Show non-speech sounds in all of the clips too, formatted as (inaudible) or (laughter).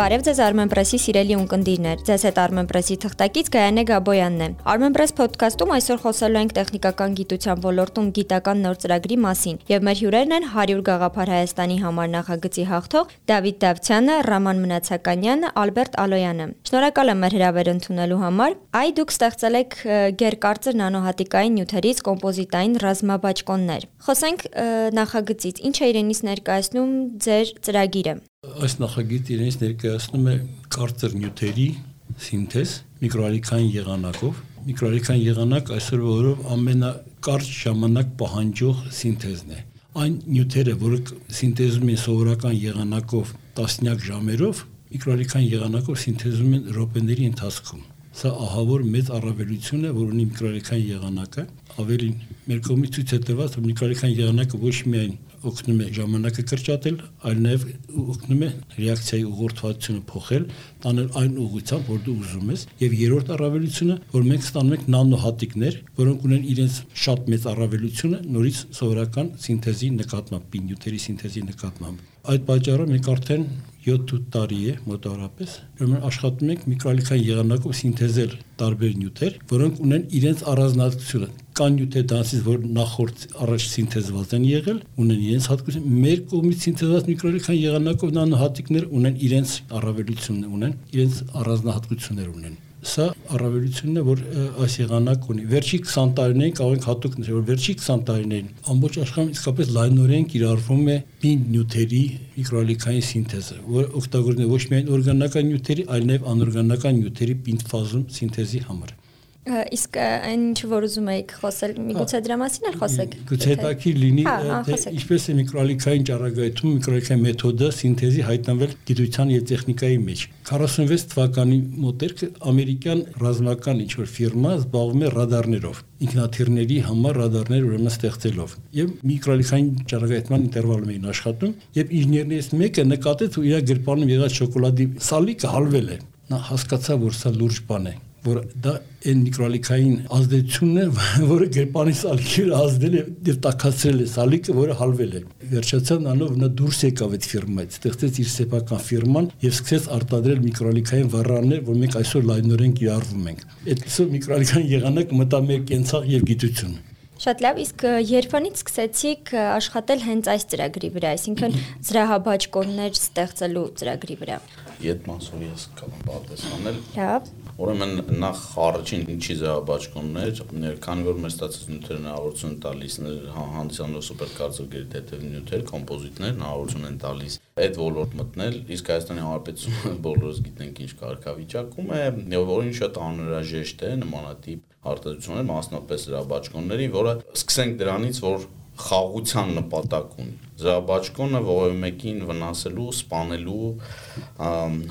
Բարև ձեզ Armenpress-ի սիրելի ունկնդիրներ։ Ձեզ հետ Armenpress-ի թղթակից Գայանե Գաբոյանն է։ Armenpress podcast-ում այսօր խոսելու ենք տեխնիկական գիտության ոլորտում գիտական նոր ծրագրի մասին, եւ մեր հյուրերն են 100 գաղափար Հայաստանի համար նախագծի հաղթող Դավիթ Դավթյանը, Ռաման Մնացականյանը, Ալբերտ Ալոյանը։ Շնորհակալ եմ մեր հրավեր ընդունելու համար։ Այ դուք ստեղծել եք գերկարծր նանոհատիկային նյութերից կոմպոզիտային ռազմաբաճկոններ։ Խոսենք նախագծից։ Ինչ է իրենից ներկայացնում ձեր ծրագիրը։ Այս նախագիծը իրենից ներկայացնում է կարծր նյութերի սինթեզ միկրոալիքային եղանակով։ Միկրոալիքային եղանակ այսօր որով ամենակարճ ժամանակ պահանջող սինթեզն է։ Այն նյութերը, որը սինթեզում են սովորական եղանակով տասնյակ ժամերով, միկրոալիքային եղանակով սինթեզում են րոպեների ընթացքում։ Սա ահավոր մեծ առավելություն է, որ ունի միկրոալիքային եղանակը, ավելին մեր կողմից ցույց է տրված, որ միկրոալիքային եղանակը ոչ միայն օգնում է ժամանակը կրճատել, այլ նաև օգնում է ռեակցիայի ուղղորդվածությունը փոխել, տանել այն ուղղությամբ, որ դու ուզում ես, եւ երրորդ առավելությունը, որ մենք ստանում ենք նանոհատիկներ, որոնք ունեն իրենց շատ մեծ առավելությունը նորից սովորական սինթեզի նկատմամբ, պինյութերի սինթեզի նկատմամբ։ Այդ պատճառով մենք արդեն 7-8 տարի է մոտավորապես, ուրեմն աշխատում ենք միկրոալիքային եղանակով սինթեզել տարբեր նյութեր, որոնք ունեն իրենց առանձնահատկությունը կան նյութեր դրանից որ նախորդ առաջ սինթեզված են եղել, ունեն իրենց հատկություն, մեր կողմից սինթեզված միկրոէլեկտրոն եղանակով նանոհատիկներ ունեն իրենց առավելություններ ունեն, իրենց առանձնահատկություններ ունեն սա առավելությունն է որ այս եղանակ ունի վերջի 20 տարիներին կարող ենք հատուկ նշել որ վերջի 20 տարիներին ամբողջ աշխարհում իսկապես լայնորեն կիրառվում է պին նյութերի միկրոալիքային սինթեզը որ օգտագործվում է ոչ միայն օրգանական նյութերի այլ նաև անօրգանական նյութերի պինդ ֆազում սինթեզի համար Իսկ այն ինչ որ ուզում եք խոսել, միգուցե դրա մասին էլ խոսեք։ Գուցե հետաքրքիր լինի, թե ինչպես է միկրոալիքային ճառագայթում միկրոալիքային մեթոդը սինթեզի հայտնվել գիտության եւ տեխնիկայի մեջ։ 46 թվականի մոտերք ամերիկյան ռազմական ինչ որ ֆիրմա զբաղվում է ռադարներով, ինքնաթիռների համար ռադարներ ուրեմն ստեղծելով։ Եվ միկրոալիքային ճառագայթման ինտերվալում էին աշխատում, եւ ինժեներներից մեկը նկատեց, որ իր գրպանում եղած շոկոլադի սալիկը հալվել է։ Նա հասկացավ, որ սա լուրջ բան է որ դա այն միկրոալիքային ազդեցությունն է, (laughs) որը գրպանի սալիկի վրա ազդել է եւ տակածրել է սալիկը, որը հալվել է։ Վերջացան անով նա դուրս եկավ այդ ֆիրմայից, ստեղծեց իր սեփական ֆիրման եւ սկսեց արտադրել միկրոալիքային վառարներ, որ մենք այսօր լայնորեն կիրառվում ենք։ Այդպես միկրոալիքային եղանակ մտա մեր կենցաղ եւ գիտություն։ Շատ լավ, իսկ երբանից սկսեցիք աշխատել հենց այս ծրագրի վրա, այսինքն զրահաբաճկոններ ստեղծելու ծրագրի վրա։ Ետ մասուրի ես կարող պատասխանել։ Լավ։ Ուրեմն նախ առաջին ինչի զրահաբաճկոններ, քանի որ մեր ստացած նյութերը հնարավորություն տալիս հանդիսանող սուպերկարծրգերի թեթև նյութեր, կոմպոզիտներ հնարավորություն են տալիս այդ ոլորտ մտնել, իսկ Հայաստանի Հանրապետությունը (laughs) բոլորս գիտենք ինչ կարգավիճակում է, որին շատ անհրաժեշտ է նմանատիպ արտադրություններ, մասնապես զրահաբաճկոնների, որը սկսենք դրանից, որ խաղաղության նպատակ ունի։ Զրաբաճկոնը որևէ մեկին վնասելու, սպանելու,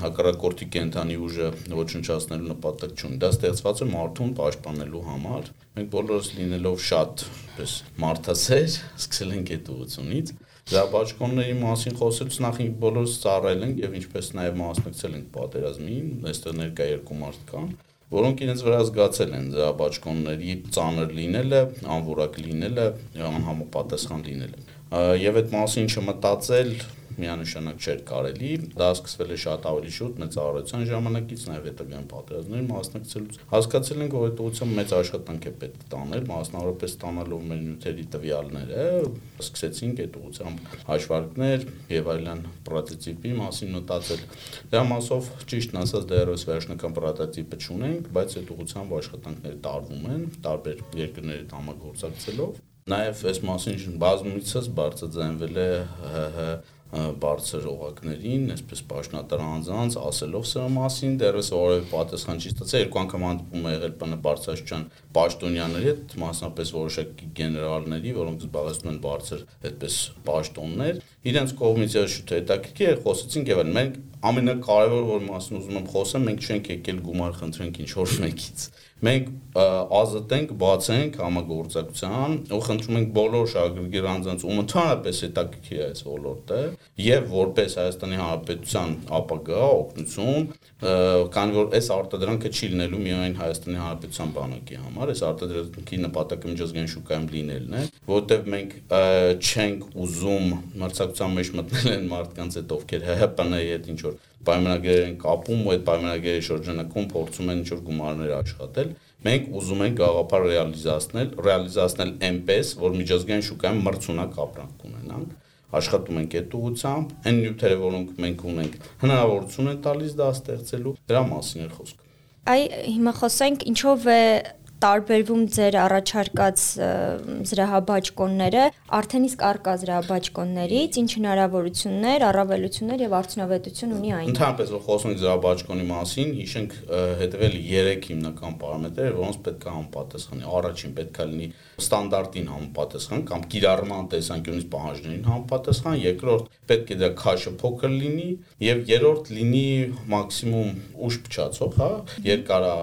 հակառակորդի կենթանի ուժը ոչնչացնելու նպատակ չունի։ Դա ստեղծված է մարդուն պաշտպանելու համար։ Մենք բոլորս լինելով շատ պես մարդասեր, սկսել ենք այդ ուղությունից Զաբաճկոնների մասին խոսելուց նախ բոլորս ծառայել ենք եւ ինչպես նաեւ մասնակցել ենք պատերազմին, այստեղ ներկա երկու մարդ կան որոնք իրենց վրա զգացել են զրաբաճկոնների ծանր լինելը, անորակ լինելը, անհամապատասխան լինելը։ Եվ այդ մասին չմտածել միանշանակ չէր կարելի։ Դա սկսվել է շատ ավելի շուտ մեծ առողջության ժամանակից, նաև հետագայում պատերազմների մասնակցելուց։ Հասկացել ենք, որ այդ ուղղությամբ մեծ աշխատանք է պետք տանել, մասնավորապես ստանալով մեր նյութերի տվյալները, սկսեցինք այդ ուղղությամբ հաշվարկներ եւ այլն պրոտոտիպի մասին մտածել։ Դրա մասով ճիշտն ասած դեռևս վերջնական պրոտոտիպը չունենք, բայց այդ ուղղությամբ աշխատանքներ տարվում են տարբեր երկրների համագործակցելով Նաև այս մասին բազմիցս բարձրաձայնվել է ՀՀ բարձր օղակներին, այսպես պաշտոնատար անձանց ասելով սրա մասին, դեռս որևէ պատասխան չի ստացել, երկու անգամ հանդիպում է եղել ՊՆ բարձրաշրջան պաշտոնյաների հետ, մասնապես որոշակի գեներալների, որոնք զբաղեցնում են բարձր այդպես պաշտոններ, իրենց կողմից շուտ հետաքրքիր է խոսեցինք եւ մենք ամենակարևոր որ մասն ուզում եմ խոսեմ, մենք չենք եկել գումար խնդրենք ինչ որ մեկից։ Մենք ազատենք, բացենք համագործակցության ու խնդրում ենք բոլոր շահագրգիռ անձանց ու ընդհանրապես հետաքրքիր այս ոլորտը եւ որպես Հայաստանի Հանրապետության ապագա օգնություն, քանի որ այս արտադրանքը չի լինելու միայն Հայաստանի Հանրապետության բանակի համար, այս արտադրանքի նպատակը միջազգային շուկայում լինելն է, որտեղ մենք չենք ուզում մրցակցության մեջ մտնել են մարդկանց հետ, ովքեր ՀՀՊՆ-ի հետ ինչ որ պայմանագրեր են կապում ու այդ պայմանագրերի շրջանակում փորձում են ինչ որ գումարներ աշխատել մենք ուզում ենք գաղափար ռեալիզացնել, ռեալիզացնել այնպես, որ միջազգային շուկայում մրցունակ ապրանք ունենանք աշխատում ենք այդ ուղությամբ, այն նյութերը, որոնք մենք ունենք, հնարավորություն են տալիս դա ստեղծելու, դրա մասին է խոսքը։ Այ հիմա խոսենք ինչով է տարբերվում ձեր առաջարկած զրահաբաճկոնները արդեն իսկ արկա զրահաբաճկոններից, ինչ հնարավորություններ, առավելություններ եւ արդյունավետություն ունի այն։ Ընդհանրապես որ խոսում ենք զրահաբաճկոնի մասին, հիշենք հետևել 3 հիմնական պարամետրեր, որոնց պետք է համապատասխանի։ Առաջին պետք է լինի ստանդարտին համապատասխան կամ կիրառման տեսանկյունից պահանջներին համապատասխան, երկրորդ պետք է դա քաշը փոքր լինի եւ երրորդ լինի մաքսիմում ուշ փչացող, հա, երկարա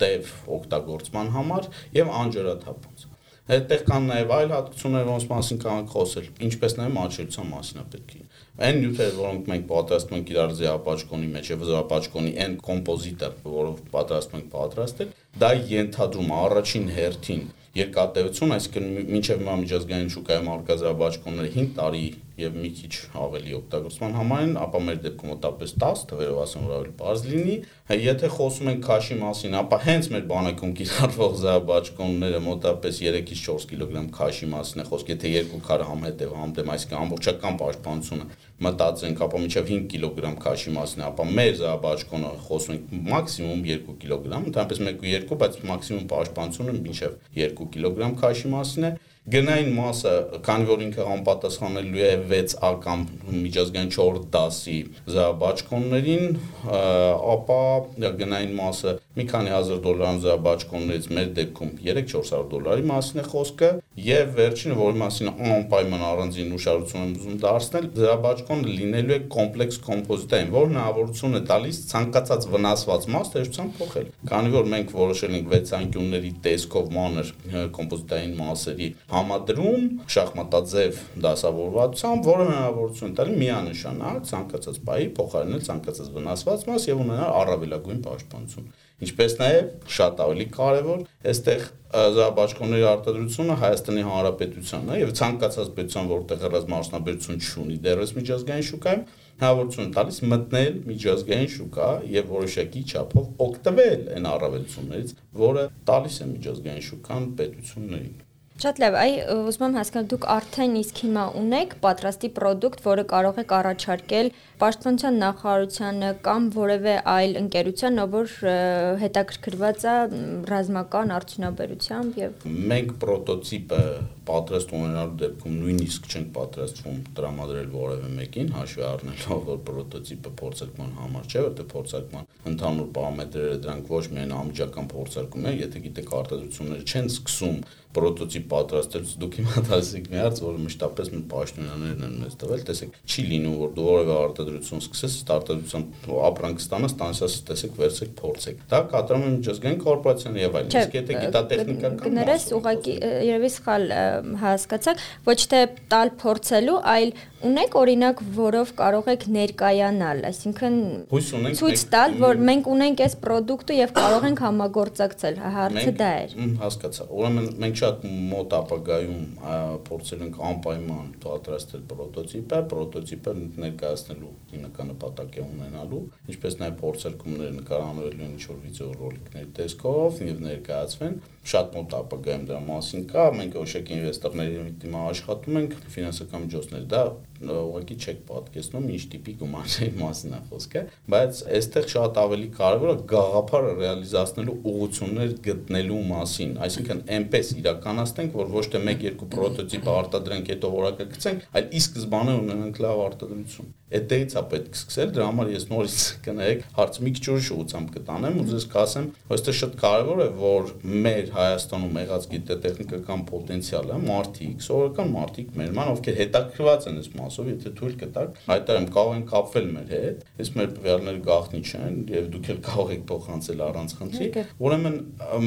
տև օգտագործման համար եւ անջրաթափանց։ Այդտեղ կան նաև այլ հատկություններ, որոնց մասին կարող խոսել, ինչպես նաև մատչելիության մասին է պետք է։ Այն նյութերը, որոնք մենք պատրաստում ենք իրար զիապաճկոնի մեջ եւ զիապաճկոնի այն կոմպոզիտը, որով պատրաստում ենք պատրաստել, դա ենթադրում առաջին հերթին երկատեություն, այսինքն մինչև հիմա միջազգային շուկայում արկազաբաճկոնները 5 տարի եւ մի քիչ ավելի օգտագործման համար են, ապա մեր դեպքում մոտավորապես 10 թվերով ասեմ որ ավելի բարձ լինի։ Եթե խոսում ենք քաշի մասին, ապա հենց մեր բանակում կիրառվող զաբաճկոնները մոտավորապես 3-ից 4 կիլոգրամ քաշի մասին է խոսք, եթե երկու քար համհետև համտեմ, այսինքն ամբողջական պաշտպանությունը մտածենք, ապա մինչև 5 կիլոգրամ քաշի մասն է, ապա մեր զաբաճկոնը խոսում ենք մաքսիմում 2 կիլոգրամ, ընդհանրապես 1.2, բայց մաքսիմում պաշտպանությունը մինչև 2 կիլոգրամ քաշի մասն է գնային մասը, քանի որ ինքը համապատասխանելու է 6A կամ միջազգային 4 դասի զաբաճկոններին, ապա գնային մասը մի քանի հազար դոլարան զաբաճկոններից մեր դեպքում 3-400 դոլարի մասին է խոսքը եւ վերջինը, որի մասին անպայման առանձին ուշադրություն եմ ուզում դարձնել, զաբաճկոնը լինելու է կոմպլեքս կոմպոզիտային, որ հնարավորություն է տալիս ցանկացած վնասված մաս տեսությամբ փոխել։ Քանի որ մենք որոշել ենք 6 անկյունների տեսքով մանր կոմպոզիտային մասերի համադրում շախմատաձև դասավորվածությամբ, որը հնարավորություն տալի միանշանակ ցանկացած բայի փոխարինել ցանկացած վնասված մաս եւ ունենալ առավելագույն պաշտպանություն։ Ինչպես նաեւ շատ ավելի կարեւոր, այստեղ զաբաճկոնների արտադրությունը Հայաստանի Հանրապետությանն է եւ ցանկացած պետության, որտեղ ռազմաարսնաբերություն չունի դեռևս միջազգային շուկայում, հնարավորություն տալիս մտնել միջազգային շուկա եւ որոշակի չափով օգտվել այն առավելություններից, որը տալիս է միջազգային շուկան պետություններին։ Շատ լավ, այ ուզում եմ հասկանալ դուք արդեն իսկ հիմա ունեք պատրաստի ապրանք, որը կարող եք առաջարկել Պաշտպանության նախարարությանը կամ որևէ այլ ընկերության, որ հետաքրքրված է ռազմական արդյունաբերությամբ եւ մենք պրոտոտիպը պատրաստ ունենալու դեպքում նույնիսկ չենք պատրաստվում տրամադրել որևէ մեկին, հաշվի առնելով որ պրոտոտիպը փորձարկման համար չէ, որտեղ փորձարկման ընդհանուր պարամետրերը դրանք ոչ միայն ամջական փորձարկում են, եթե գիտեք արտադրությունները չեն սկսում պրոտոտիպ պատրաստելուց դուք հիմա դասեք մի հարց, որը մշտապես մեր պաշտոնյաներն են մեզ տվել, տեսեք, չի լինում որ դու որևէ արտադրություն սկսես, արտադրության ապրանք ստանաս, տանսաս տեսեք, վերցեք, փորձեք։ Դա կատարում է միջազգային կորպորացիան եւ այլն։ Իսկ եթե գիտատեխնիկական կներես, ուղղակի երևի սխալ հասկացաք, ոչ թե տալ փորձելու, այլ ունեք օրինակ, որով կարող եք ներկայանալ, այսինքն ցույց տալ, որ մենք ունենք այս ապրանքը եւ կարող ենք համագործակցել, հարցը դա էր։ Հասկացա։ Ուրեմն մենք շատ մոտ ապագայում փորձել ենք անպայման պատրաստել պրոտոտիպը, պրոտոտիպը ներկայացնելու հիմնական նպատակ է ունենալու, ինչպես նաեւ փորձարկումներ նկարանվելու են ինչ-որ վիդեո ռոլիկների տեսքով եւ ներկայացվեն շատ մոտ ապագայում դրա մասին կա, մենք օշակ ինվեստորների դիմա աշխատում ենք, ֆինանսական միջոցներ, դա ուղղակի չեք պատկերացնում ինչ տիպի գումարների մասին է խոսքը, բայց այստեղ շատ ավելի կարևորը գաղափարը ռեալիզացնելու ուղղություններ գտնելու մասին, այսինքն այնպես իրականացնենք, որ ոչ թե 1-2 պրոտոտիպ արտադրենք, հետո որակը գցենք, այլ ի սկզբանե ունենանք լավ արտադրություն։ Այդտեղից է պետք սկսել, դրա համար ես նորից (laughs) կներեք, հարցը մի քիչ ուրիշ ուղղությամբ կտանեմ ու ձեզ կասեմ, որ այստեղ շատ կարևոր է, որ մեր Հայաստանում եղած գիտետեխնիկական պոտենցիալը մարդիկ, սովորական մարդիկ մեր ման, ովքեր հետաքրված են այս մասով, եթե թույլ կտաք, հայտարարեմ կարող են կապվել մեր հետ, այս մեր տվյալները գաղտնի չեն եւ դուք էլ կարող եք փոխանցել առանց խնդրի։ Ուրեմն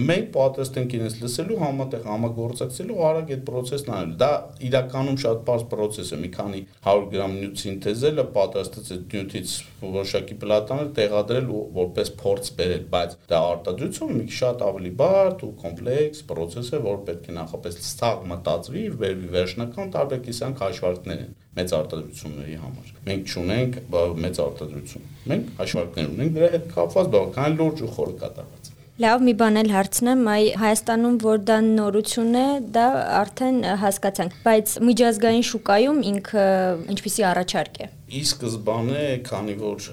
մենք պատրաստ ենք իրենց լսելու, համատեղ համագործակցելու, արագ այդ process-ն անել։ Դա իրականում շատ բարձ process է, մի քանի 100 գրամ նյութ սինթեզելը, պատրաստած այդ նյութից որոշակի պլատաներ տեղադրել ու որպես փորձ բերել, բայց դա արտադրությունը մի շատ ավելի բարդ ու կոմպլեքս process է, որ պետք է նախապես ցավ մտածվի, վերջնական տարբերակիսանք հաշվարկներ են մեծ արտադրությունների համար։ Մենք չունենք մեծ արտադրություն։ Մենք հաշվարկներ ունենք դրա հետ կապված բավական լուրջ ու խոր կատարված։ Լավ, մի բան էլ հարցնեմ, այ Հայաստանում որ դա նորություն է, դա արդեն հասկացանք, բայց միջազգային շուկայում ինքը ինչպիսի առաջարկ է։ Ի սկզբանե, քանի որ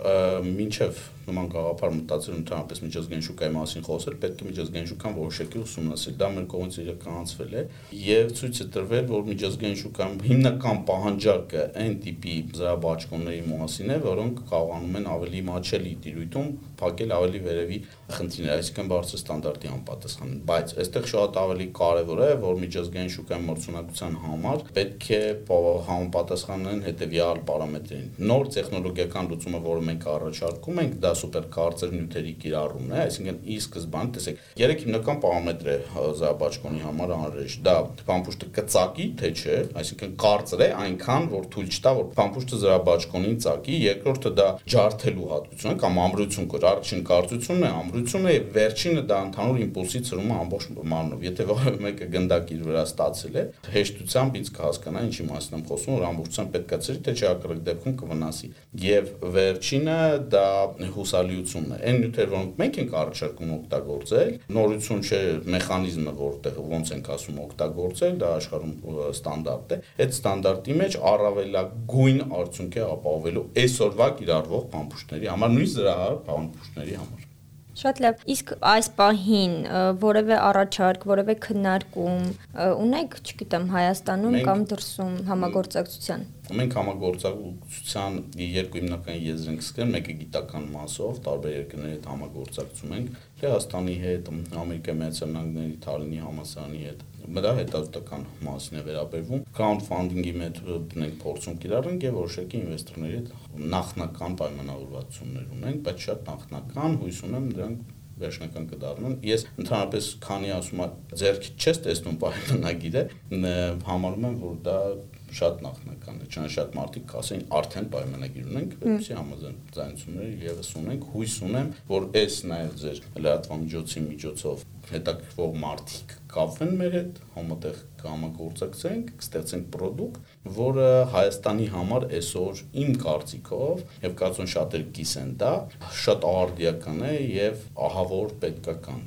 մինչև նման գաղափար մտածել ընդհանրապես միջազգային շուկայի մասին խոսել, պետք է միջազգային շուկան որոշակի ուսումնասիրել։ Դա մեր կողմից իրականացվել է եւ ցույց է տրվել, որ միջազգային շուկայում հիմնական պահանջարկը այն տիպի զրաբաճկոնների մասին է, որոնք կարողանում են ավելի մաչելի տիրույթում փակել ավելի վերևի խնդիրներ, այսինքն բարձր ստանդարտի անպատասխան։ Բայց այստեղ շատ ավելի կարևոր է, որ միջազգային շուկայի մրցունակության համար պետք է համապատասխանեն հետեւյալ պարամետրին։ Նոր տեխնոլոգիական լուծումը, որը մենք առաջարկում ենք, դա սուպեր կարծր նյութերի կիրառումն է, այսինքն ի սկզբանե տեսեք, երեք հիմնական պարամետր է զաբաճկոնի համար անհրաժեշտ։ Դա փամփուշտը կծակի, թե չէ, այսինքն կարծր է այնքան, որ թույլ չտա, որ փամփուշտը զրաբաճկոնին ծակի, երկրորդը դա ջարդելու հատկություն կամ ամրություն կոր, առաջին կարծությունն է, ամրությունը եւ վերջինը դա ընդհանուր իմպուլսի ծրումը ամբողջ մարմնով։ Եթե մեկը գնդակ իր վրա ստացել է, հեշտությամբ ինձ կհասկանա ինչի մասին եմ խոսում, որ ամբողջությամբ պետքա ծրի, թե չէ ակրակ դեպքում կվնասի։ Եվ վերջինը դա հուսալիությունն է։ Այն նյութեր, որոնք մենք ենք առաջարկում օգտագործել, նորություն չէ մեխանիզմը, որտեղ ոնց ենք ասում օգտագործել, դա աշխարհում ստանդարտ է։ Այդ ստանդարտի մեջ առավելագույն արդյունք է ապահովելու այսօրվա կիրառվող փամփուշտների համար, նույնիսկ դրա փամփուշտների համար։ Շատ լավ։ Իսկ այս պահին որևէ առաջարկ, որևէ քննարկում ունեք, չգիտեմ, Հայաստանում կամ դրսում համագործակցության։ Մենք համագործակցության երկու հիմնական եզր ենք սկսել, մեկը գիտական մասով, տարբեր երկրների հետ համագործակցում ենք, Լեհաստանի հետ, Ամերիկայի Միացյալ Նահանգների Թալինի համալսարանի հետ մտա հետազոտական մասին է վերաբերվում crowdfunding-ի մեթոդ ենք փորձում կիրառենք եւ որոշակի ինվեստորների հետ նախնական պայմանավորվածություններ ունենք, բայց շատ նախնական հույս ունեմ դրանք վերջնական կդառնան։ Ես ընդհանրապես քանի ասում եմ ձերքի չես տեսնում պայմանագիրը, համարում եմ, որ դա շատ նախնական է, չնայած շատ մարդիկ կասեն արդեն պայմանագիր ունենք, որպեսզի համաձայնությունները եւս ունենք, հույս ունեմ, որ այս նաեւ ձեր լրատվամիջոցի միջոցով հետաքրքրող մարդիկ կապվեն մեր հետ, համատեղ կհամագործակցենք, կստեղծենք product, որը Հայաստանի համար այսօր իմ կարծիքով եւ կարծում շատեր կիսեն դա, շատ արդիական է եւ ահավոր պետքական,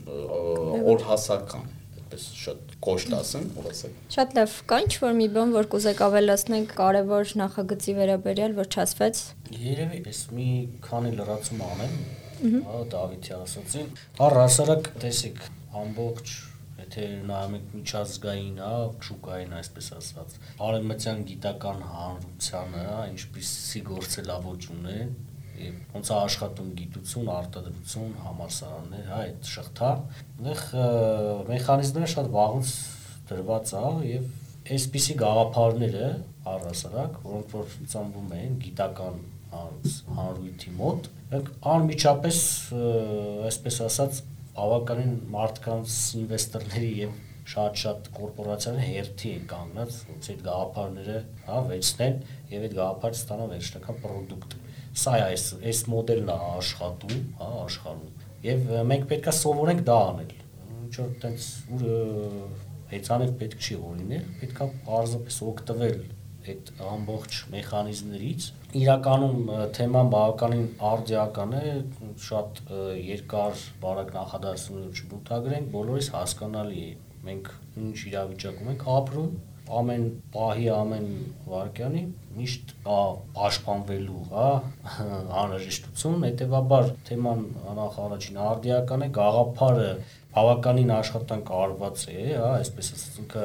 օրհասական այդպես շատ կոշտ ասեմ, օրհասական։ Շատ լավ, կա ինչ-որ մի բան, որ կուզեք ավելացնենք կարևոր նախագծի վերաբերյալ, որ չասվեց։ Երևի ես մի քանի լրացում անեմ, հա Դավիթի ասացին։ Առհասարակ տեսեք ամբողջ եթե նայում եք միջազգային, հա, շուկային, այսպես ասած, արևմտյան գիտական հանրությանը, հա, ինչպիսի գործելավոճ ունեն, եւ ոնց է աշխատում գիտություն, արտադրություն, համալսարաններ, հա, այդ շղթան, այնտեղ մեխանիզմները շատ վաղուց դրված է եւ այսպիսի գաղափարները առհասարակ, որոնք որ ծնվում են գիտական հանրույթի մոտ, անմիջապես այսպես ասած բավականին մարդկանց ինվեստորների եւ շատ-շատ կորպորացիաներ հերթի են կանգնած, ոնց այդ գաղափարները, հա, վերցնեն եւ այդ գաղափարը ստանան վերջնական product։ Սա է այս այս մոդելն է աշխատում, հա, աշխարհում։ Եվ մենք պետքա սովորենք դա անել։ Ինչ որ տենց հեծանիվ պետք չի օրինել, պետքա պարզապես օգտվել այդ ամբողջ մեխանիզմներից իրականում թեման բավականին արդիական է, շատ երկար բարակ նախադասություններ չբութագրենք, բոլորիս հասկանալի է։ Մենք ինչ իրավիճակում ենք ապրում, ամեն պահի, ամեն վարքյանի միշտ կա պաշտպանվելու, հա, (laughs) անհրաժեշտություն, հետեւաբար թեման նախ առաջին արդիական է, գաղափարը բավականին աշխատանք արված է, հա, այսպես ասած, ինքը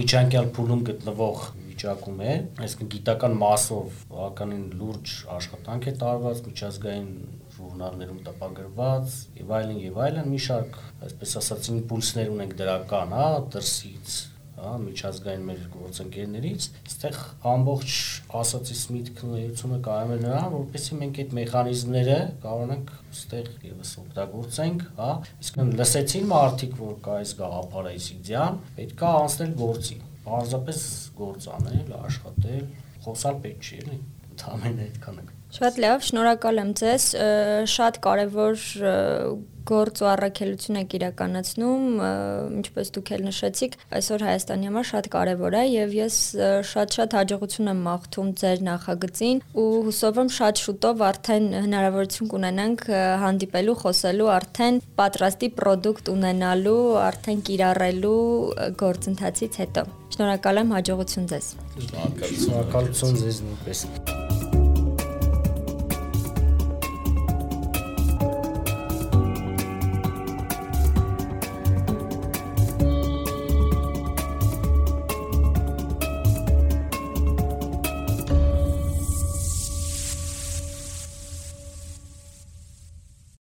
միջանկյալ փուլում գտնվող վիճակում է, այսինքն գիտական մասով բավականին լուրջ աշխատանք է տարված միջազգային ժուրնալներում տպագրված եւ այլն եւ այլն մի շարք այսպես ասած իմպուլսներ ունենք դրական, հա, դրսից հա, միջազգային մեր գործընկերներից, այստեղ ամբողջ ասացից միտքն ու ելցումը կայանում է նրան, որպեսզի մենք այդ մեխանիզմները կարողանանք այստեղ եւս օգտագործենք, հա, իսկ լսեցին մարդիկ, որ կա այս գաղափարը իսիդիան, պետքա անցնել գործի։ Պարզապես գործ անել, աշխատել, խոսալ պետք չի, էլի։ Ընդհանրապես այդքանը Շատ լավ, շնորհակալ եմ ձեզ։ Շատ կարևոր գործ ու առաքելություն եք իրականացնում, ինչպես դուք էլ նշեցիք, այսօր Հայաստանի համար շատ կարևոր է եւ ես շատ-շատ հաջողություն եմ մաղթում ձեր նախագծին ու հուսով եմ շատ շուտով արդեն հնարավորություն կունենանք հանդիպելու, խոսելու, արդեն պատրաստի ապրանք ունենալու, արդեն կիրառելու գործընթացից հետո։ Շնորհակալ եմ, հաջողություն ձեզ։ Շնորհակալություն։ Շնորհակալություն ձեզ նույնպես։